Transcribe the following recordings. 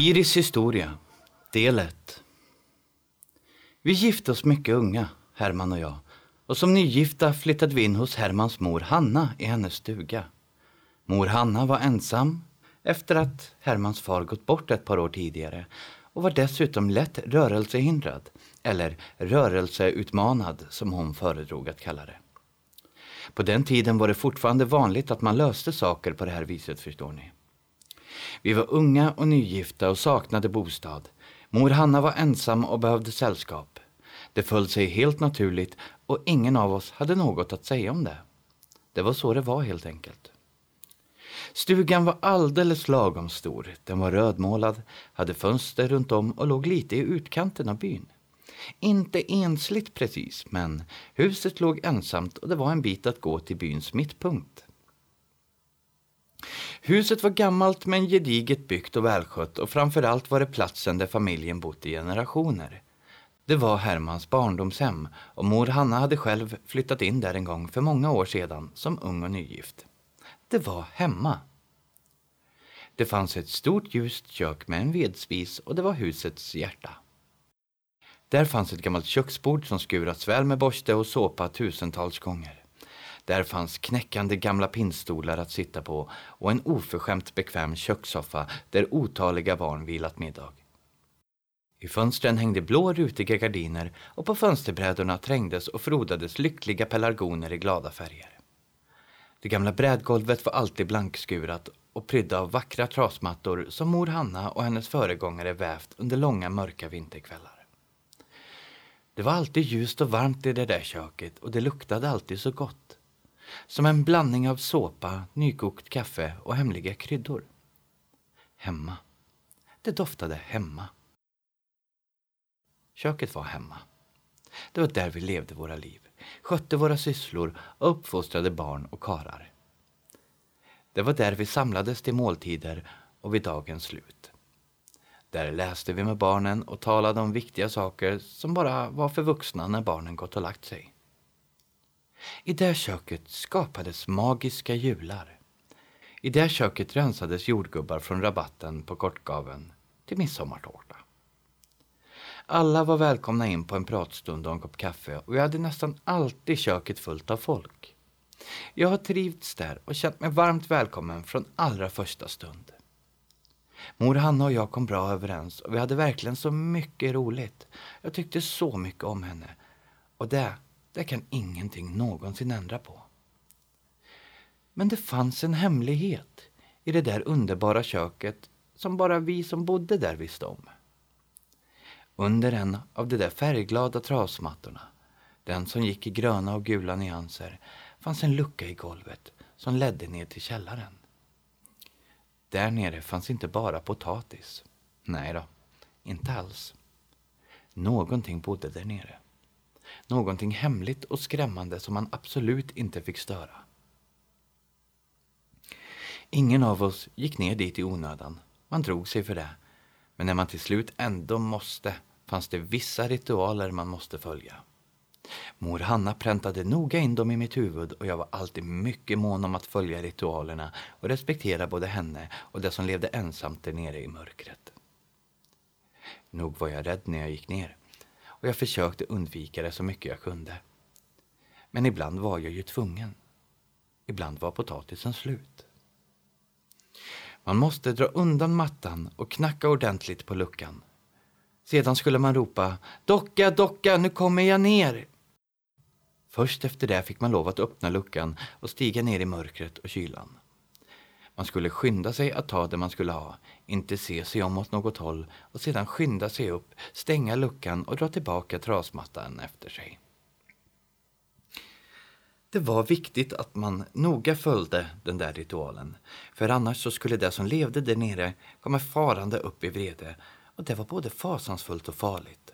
Iris historia, del 1. Vi gifte oss mycket unga, Herman och jag. Och som nygifta flyttade vi in hos Hermans mor Hanna i hennes stuga. Mor Hanna var ensam efter att Hermans far gått bort ett par år tidigare och var dessutom lätt rörelsehindrad, eller rörelseutmanad som hon föredrog att kalla det. På den tiden var det fortfarande vanligt att man löste saker på det här viset förstår ni. Vi var unga och nygifta och saknade bostad. Mor Hanna var ensam och behövde sällskap. Det föll sig helt naturligt och ingen av oss hade något att säga om det. Det var så det var helt enkelt. Stugan var alldeles lagom stor. Den var rödmålad, hade fönster runt om och låg lite i utkanten av byn. Inte ensligt precis, men huset låg ensamt och det var en bit att gå till byns mittpunkt. Huset var gammalt men gediget byggt och välskött och framförallt var det platsen där familjen bott i generationer. Det var Hermans barndomshem och mor Hanna hade själv flyttat in där en gång för många år sedan som ung och nygift. Det var hemma. Det fanns ett stort ljust kök med en vedspis och det var husets hjärta. Där fanns ett gammalt köksbord som skurats väl med borste och såpa tusentals gånger. Där fanns knäckande gamla pinnstolar att sitta på och en oförskämt bekväm kökssoffa där otaliga barn vilat middag. I fönstren hängde blå rutiga gardiner och på fönsterbrädorna trängdes och frodades lyckliga pelargoner i glada färger. Det gamla brädgolvet var alltid blankskurat och prydda av vackra trasmattor som mor Hanna och hennes föregångare vävt under långa mörka vinterkvällar. Det var alltid ljust och varmt i det där köket och det luktade alltid så gott. Som en blandning av såpa, nykokt kaffe och hemliga kryddor. Hemma. Det doftade hemma. Köket var hemma. Det var där vi levde våra liv, skötte våra sysslor och uppfostrade barn och karar. Det var där vi samlades till måltider och vid dagens slut. Där läste vi med barnen och talade om viktiga saker som bara var för vuxna när barnen gått och lagt sig. I det köket skapades magiska jular. I det köket rensades jordgubbar från rabatten på kortgaven till midsommartårta. Alla var välkomna in på en pratstund och en kopp kaffe och jag hade nästan alltid köket fullt av folk. Jag har trivts där och känt mig varmt välkommen från allra första stund. Mor Hanna och jag kom bra överens och vi hade verkligen så mycket roligt. Jag tyckte så mycket om henne. Och det, det kan ingenting någonsin ändra på. Men det fanns en hemlighet i det där underbara köket som bara vi som bodde där visste om. Under en av de där färgglada trasmattorna, den som gick i gröna och gula nyanser, fanns en lucka i golvet som ledde ner till källaren. Där nere fanns inte bara potatis. Nej då, inte alls. Någonting bodde där nere. Någonting hemligt och skrämmande som man absolut inte fick störa. Ingen av oss gick ner dit i onödan. Man drog sig för det. Men när man till slut ändå måste fanns det vissa ritualer man måste följa. Mor Hanna präntade noga in dem i mitt huvud och jag var alltid mycket mån om att följa ritualerna och respektera både henne och det som levde ensamt där nere i mörkret. Nog var jag rädd när jag gick ner och jag försökte undvika det så mycket jag kunde. Men ibland var jag ju tvungen. Ibland var potatisen slut. Man måste dra undan mattan och knacka ordentligt på luckan. Sedan skulle man ropa ”Docka, docka, nu kommer jag ner!” Först efter det fick man lov att öppna luckan och stiga ner i mörkret och kylan. Man skulle skynda sig att ta det man skulle ha, inte se sig om åt något håll och sedan skynda sig upp, stänga luckan och dra tillbaka trasmattan efter sig. Det var viktigt att man noga följde den där ritualen, för annars så skulle det som levde där nere komma farande upp i vrede och det var både fasansfullt och farligt.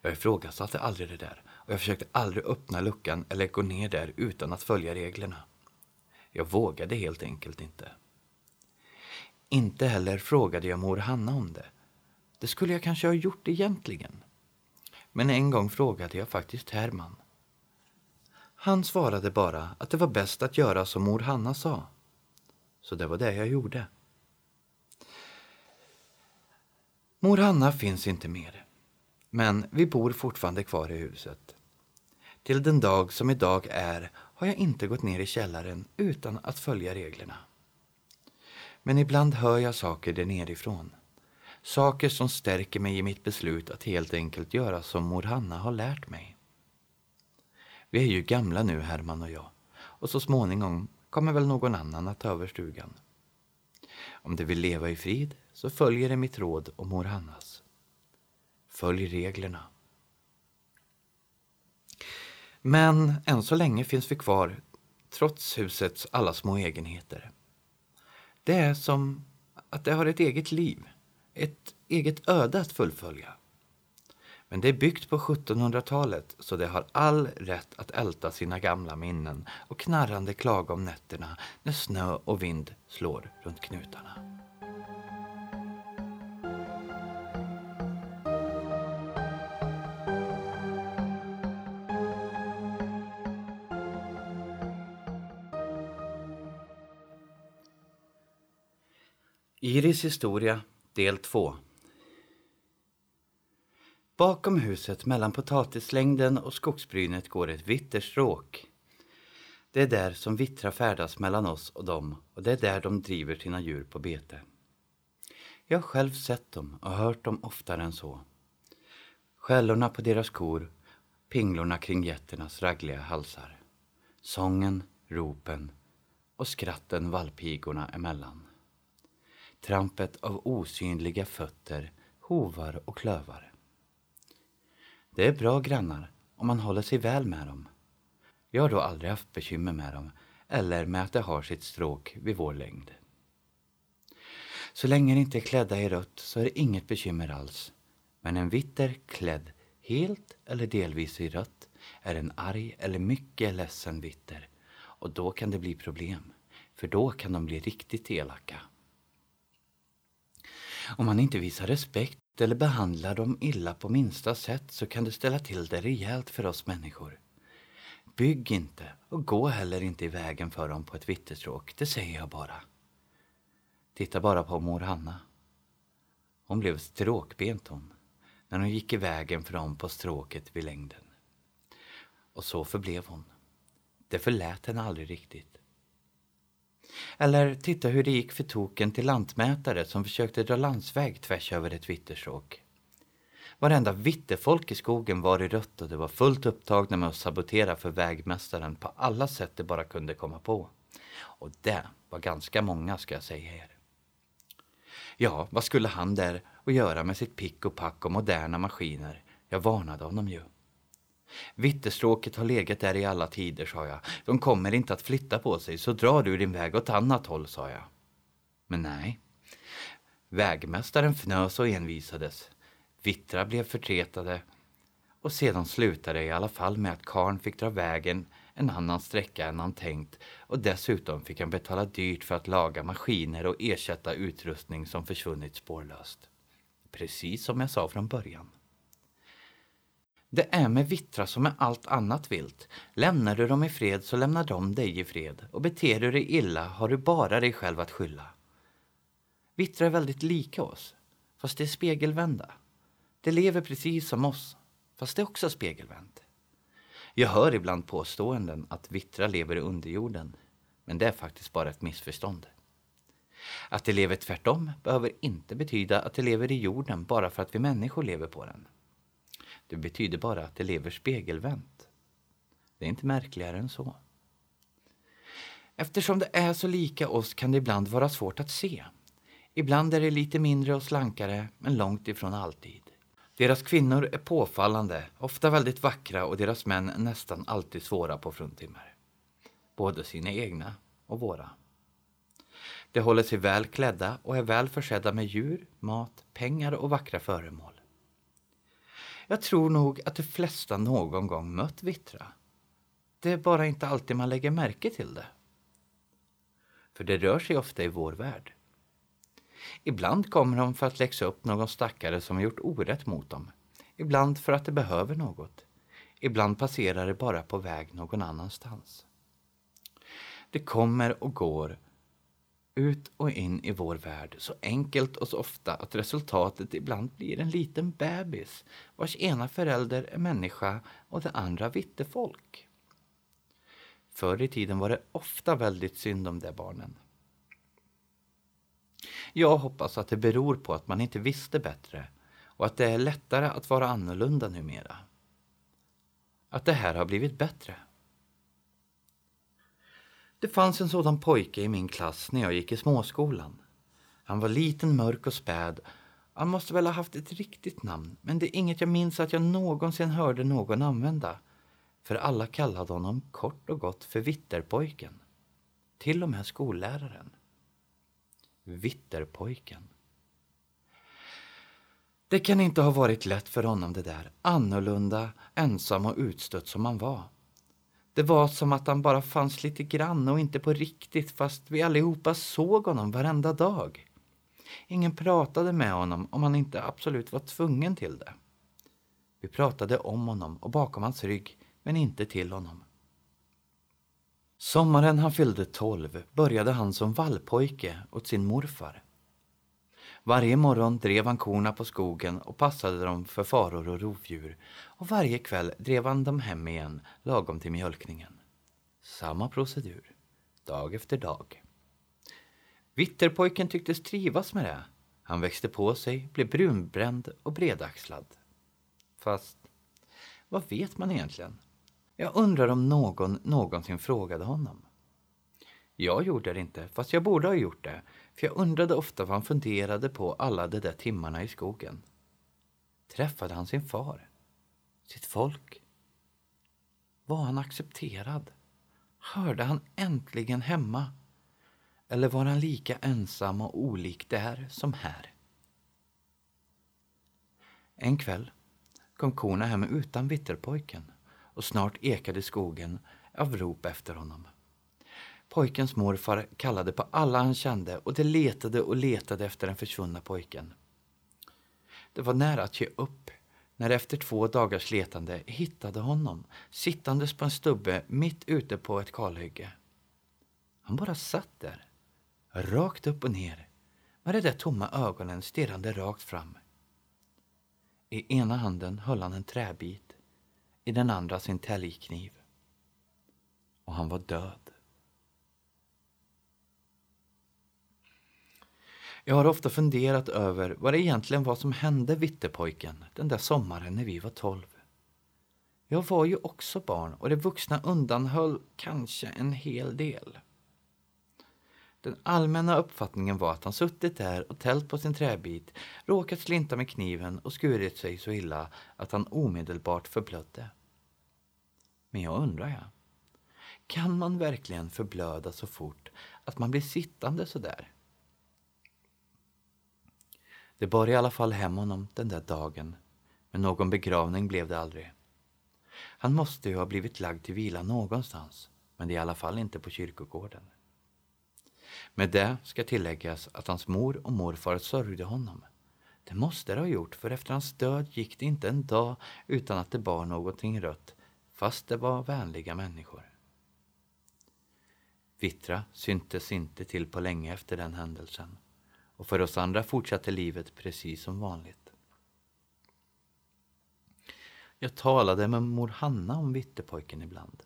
Jag ifrågasatte aldrig det där och jag försökte aldrig öppna luckan eller gå ner där utan att följa reglerna. Jag vågade helt enkelt inte. Inte heller frågade jag mor Hanna om det. Det skulle jag kanske ha gjort egentligen. Men en gång frågade jag faktiskt Herman. Han svarade bara att det var bäst att göra som mor Hanna sa. Så det var det jag gjorde. Mor Hanna finns inte mer. Men vi bor fortfarande kvar i huset. Till den dag som idag är har jag inte gått ner i källaren utan att följa reglerna. Men ibland hör jag saker där nerifrån. Saker som stärker mig i mitt beslut att helt enkelt göra som mor Hanna har lärt mig. Vi är ju gamla nu, Herman och jag, och så småningom kommer väl någon annan att ta över stugan. Om du vill leva i frid så följer det mitt råd och mor Hannas. Följ reglerna. Men än så länge finns vi kvar trots husets alla små egenheter. Det är som att det har ett eget liv, ett eget öde att fullfölja. Men det är byggt på 1700-talet så det har all rätt att älta sina gamla minnen och knarrande klaga om nätterna när snö och vind slår runt knutarna. Iris historia del 2 Bakom huset mellan potatislängden och skogsbrynet går ett vitterstråk. Det är där som vittra färdas mellan oss och dem och det är där de driver sina djur på bete. Jag har själv sett dem och hört dem oftare än så. Skällorna på deras kor, pinglorna kring getternas raggliga halsar. Sången, ropen och skratten vallpigorna emellan trampet av osynliga fötter, hovar och klövar. Det är bra grannar om man håller sig väl med dem. Jag har då aldrig haft bekymmer med dem eller med att de har sitt stråk vid vår längd. Så länge de inte är klädda i rött så är det inget bekymmer alls. Men en vitter klädd helt eller delvis i rött är en arg eller mycket ledsen vitter och då kan det bli problem. För då kan de bli riktigt elaka. Om man inte visar respekt eller behandlar dem illa på minsta sätt så kan det ställa till det rejält för oss människor. Bygg inte och gå heller inte i vägen för dem på ett vittestråk, det säger jag bara. Titta bara på mor Hanna. Hon blev stråkbent hon, när hon gick i vägen för dem på stråket vid längden. Och så förblev hon. Det förlät henne aldrig riktigt. Eller titta hur det gick för token till lantmätare som försökte dra landsväg tvärs över ett vittersåg. Varenda vitterfolk i skogen var i rött och det var fullt upptagna med att sabotera för vägmästaren på alla sätt de bara kunde komma på. Och det var ganska många ska jag säga er. Ja, vad skulle han där och göra med sitt pick och pack och moderna maskiner? Jag varnade honom ju. Vitterstråket har legat där i alla tider, sa jag. De kommer inte att flytta på sig, så dra du din väg åt annat håll, sa jag. Men nej. Vägmästaren fnös och envisades. Vittra blev förtretade och sedan slutade det i alla fall med att karn fick dra vägen en annan sträcka än han tänkt och dessutom fick han betala dyrt för att laga maskiner och ersätta utrustning som försvunnit spårlöst. Precis som jag sa från början. Det är med vittra som med allt annat vilt. Lämnar du dem i fred så lämnar de dig i fred och beter du dig illa har du bara dig själv att skylla. Vittra är väldigt lika oss, fast det är spegelvända. Det lever precis som oss, fast det är också spegelvänt. Jag hör ibland påståenden att vittra lever i underjorden, men det är faktiskt bara ett missförstånd. Att det lever tvärtom behöver inte betyda att det lever i jorden bara för att vi människor lever på den. Det betyder bara att det lever spegelvänt. Det är inte märkligare än så. Eftersom det är så lika oss kan det ibland vara svårt att se. Ibland är det lite mindre och slankare, men långt ifrån alltid. Deras kvinnor är påfallande, ofta väldigt vackra och deras män nästan alltid svåra på fruntimmer. Både sina egna och våra. De håller sig väl klädda och är väl försedda med djur, mat, pengar och vackra föremål. Jag tror nog att de flesta någon gång mött vittra. Det är bara inte alltid man lägger märke till det. För det rör sig ofta i vår värld. Ibland kommer de för att läxa upp någon stackare som har gjort orätt mot dem. Ibland för att de behöver något. Ibland passerar de bara på väg någon annanstans. Det kommer och går ut och in i vår värld så enkelt och så ofta att resultatet ibland blir en liten bebis vars ena förälder är människa och det andra vittefolk. Förr i tiden var det ofta väldigt synd om de barnen. Jag hoppas att det beror på att man inte visste bättre och att det är lättare att vara annorlunda numera. Att det här har blivit bättre. Det fanns en sådan pojke i min klass när jag gick i småskolan. Han var liten, mörk och späd. Han måste väl ha haft ett riktigt namn, men det är inget jag minns att jag någonsin hörde någon använda. För alla kallade honom kort och gott för Vitterpojken. Till och med skolläraren. Vitterpojken. Det kan inte ha varit lätt för honom det där, annorlunda, ensam och utstött som han var. Det var som att han bara fanns lite grann och inte på riktigt fast vi allihopa såg honom varenda dag. Ingen pratade med honom om han inte absolut var tvungen till det. Vi pratade om honom och bakom hans rygg, men inte till honom. Sommaren han fyllde tolv började han som vallpojke åt sin morfar. Varje morgon drev han korna på skogen och passade dem för faror och rovdjur och varje kväll drev han dem hem igen lagom till mjölkningen. Samma procedur, dag efter dag. Vitterpojken tycktes trivas med det. Han växte på sig, blev brunbränd och bredaxlad. Fast, vad vet man egentligen? Jag undrar om någon någonsin frågade honom. Jag gjorde det inte, fast jag borde ha gjort det, för jag undrade ofta vad han funderade på alla de där timmarna i skogen. Träffade han sin far? Sitt folk? Var han accepterad? Hörde han äntligen hemma? Eller var han lika ensam och olik där som här? En kväll kom korna hem utan vitterpojken och snart ekade skogen av rop efter honom. Pojkens morfar kallade på alla han kände och de letade och letade efter den försvunna pojken. Det var nära att ge upp när de efter två dagars letande hittade honom sittandes på en stubbe mitt ute på ett kalhygge. Han bara satt där, rakt upp och ner med de där tomma ögonen stirrande rakt fram. I ena handen höll han en träbit, i den andra sin täljkniv. Och han var död. Jag har ofta funderat över vad det egentligen var som hände Vittepojken den där sommaren när vi var tolv. Jag var ju också barn och de vuxna undanhöll kanske en hel del. Den allmänna uppfattningen var att han suttit där och tält på sin träbit, råkat slinta med kniven och skurit sig så illa att han omedelbart förblödde. Men jag undrar jag. Kan man verkligen förblöda så fort att man blir sittande så där? Det bar i alla fall hem honom den där dagen, men någon begravning blev det aldrig. Han måste ju ha blivit lagd till vila någonstans, men det är i alla fall inte på kyrkogården. Med det ska tilläggas att hans mor och morfar sörjde honom. Det måste de ha gjort, för efter hans död gick det inte en dag utan att det bar någonting rött, fast det var vänliga människor. Vittra syntes inte till på länge efter den händelsen och för oss andra fortsatte livet precis som vanligt. Jag talade med mor Hanna om Vittepojken ibland.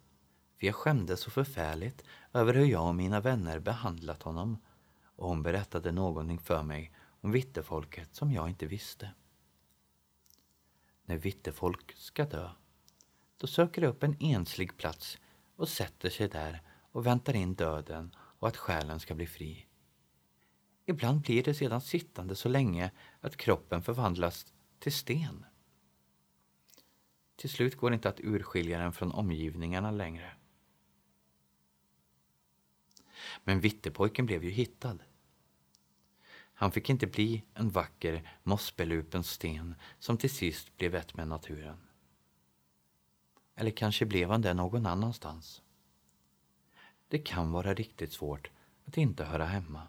För jag skämdes så förfärligt över hur jag och mina vänner behandlat honom och hon berättade någonting för mig om vittefolket som jag inte visste. När vittefolk ska dö, då söker de upp en enslig plats och sätter sig där och väntar in döden och att själen ska bli fri. Ibland blir det sedan sittande så länge att kroppen förvandlas till sten. Till slut går det inte att urskilja den från omgivningarna längre. Men Vittepojken blev ju hittad. Han fick inte bli en vacker mossbelupen sten som till sist blev ett med naturen. Eller kanske blev han det någon annanstans. Det kan vara riktigt svårt att inte höra hemma.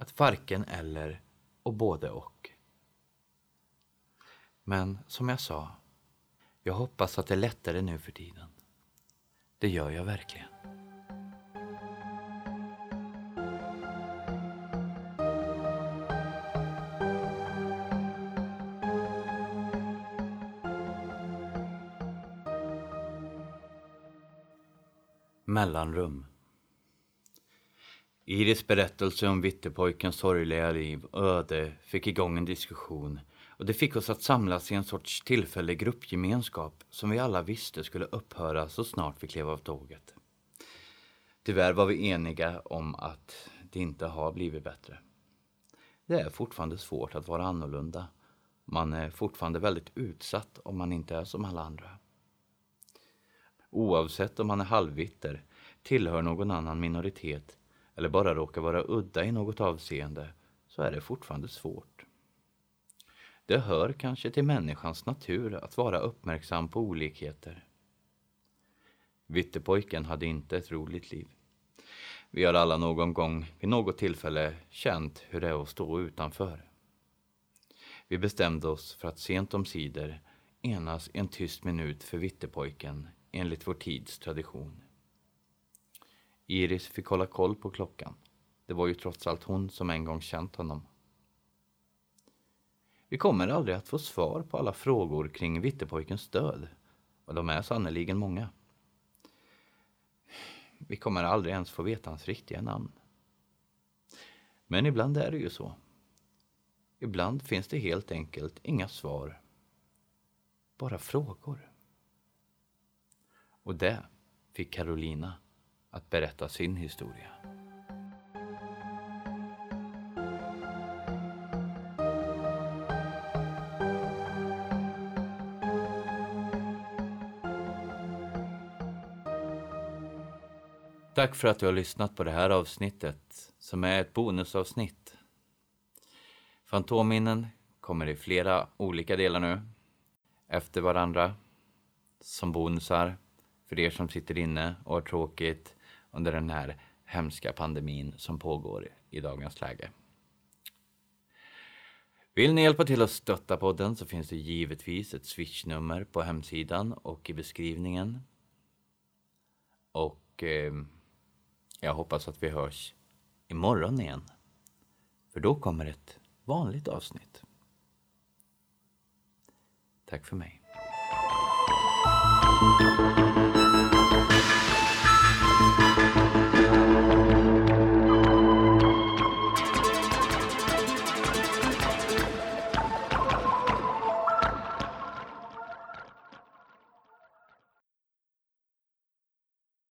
Att varken eller och både och. Men som jag sa, jag hoppas att det är lättare nu för tiden. Det gör jag verkligen. Mellanrum Iris berättelse om Vittepojkens sorgliga liv och öde fick igång en diskussion och det fick oss att samlas i en sorts tillfällig gruppgemenskap som vi alla visste skulle upphöra så snart vi klev av tåget. Tyvärr var vi eniga om att det inte har blivit bättre. Det är fortfarande svårt att vara annorlunda. Man är fortfarande väldigt utsatt om man inte är som alla andra. Oavsett om man är halvvitter, tillhör någon annan minoritet eller bara råkar vara udda i något avseende så är det fortfarande svårt. Det hör kanske till människans natur att vara uppmärksam på olikheter. Vittepojken hade inte ett roligt liv. Vi har alla någon gång vid något tillfälle känt hur det är att stå utanför. Vi bestämde oss för att sent om sidor enas en tyst minut för Vittepojken enligt vår tids tradition. Iris fick hålla koll på klockan. Det var ju trots allt hon som en gång känt honom. Vi kommer aldrig att få svar på alla frågor kring Vittepojkens död. Och de är sannerligen många. Vi kommer aldrig ens få veta hans riktiga namn. Men ibland är det ju så. Ibland finns det helt enkelt inga svar. Bara frågor. Och det fick Carolina att berätta sin historia. Tack för att du har lyssnat på det här avsnittet som är ett bonusavsnitt. Fantomminnen kommer i flera olika delar nu efter varandra som bonusar för er som sitter inne och har tråkigt under den här hemska pandemin som pågår i dagens läge. Vill ni hjälpa till att stötta podden så finns det givetvis ett swishnummer på hemsidan och i beskrivningen. Och eh, jag hoppas att vi hörs imorgon igen. För då kommer ett vanligt avsnitt. Tack för mig.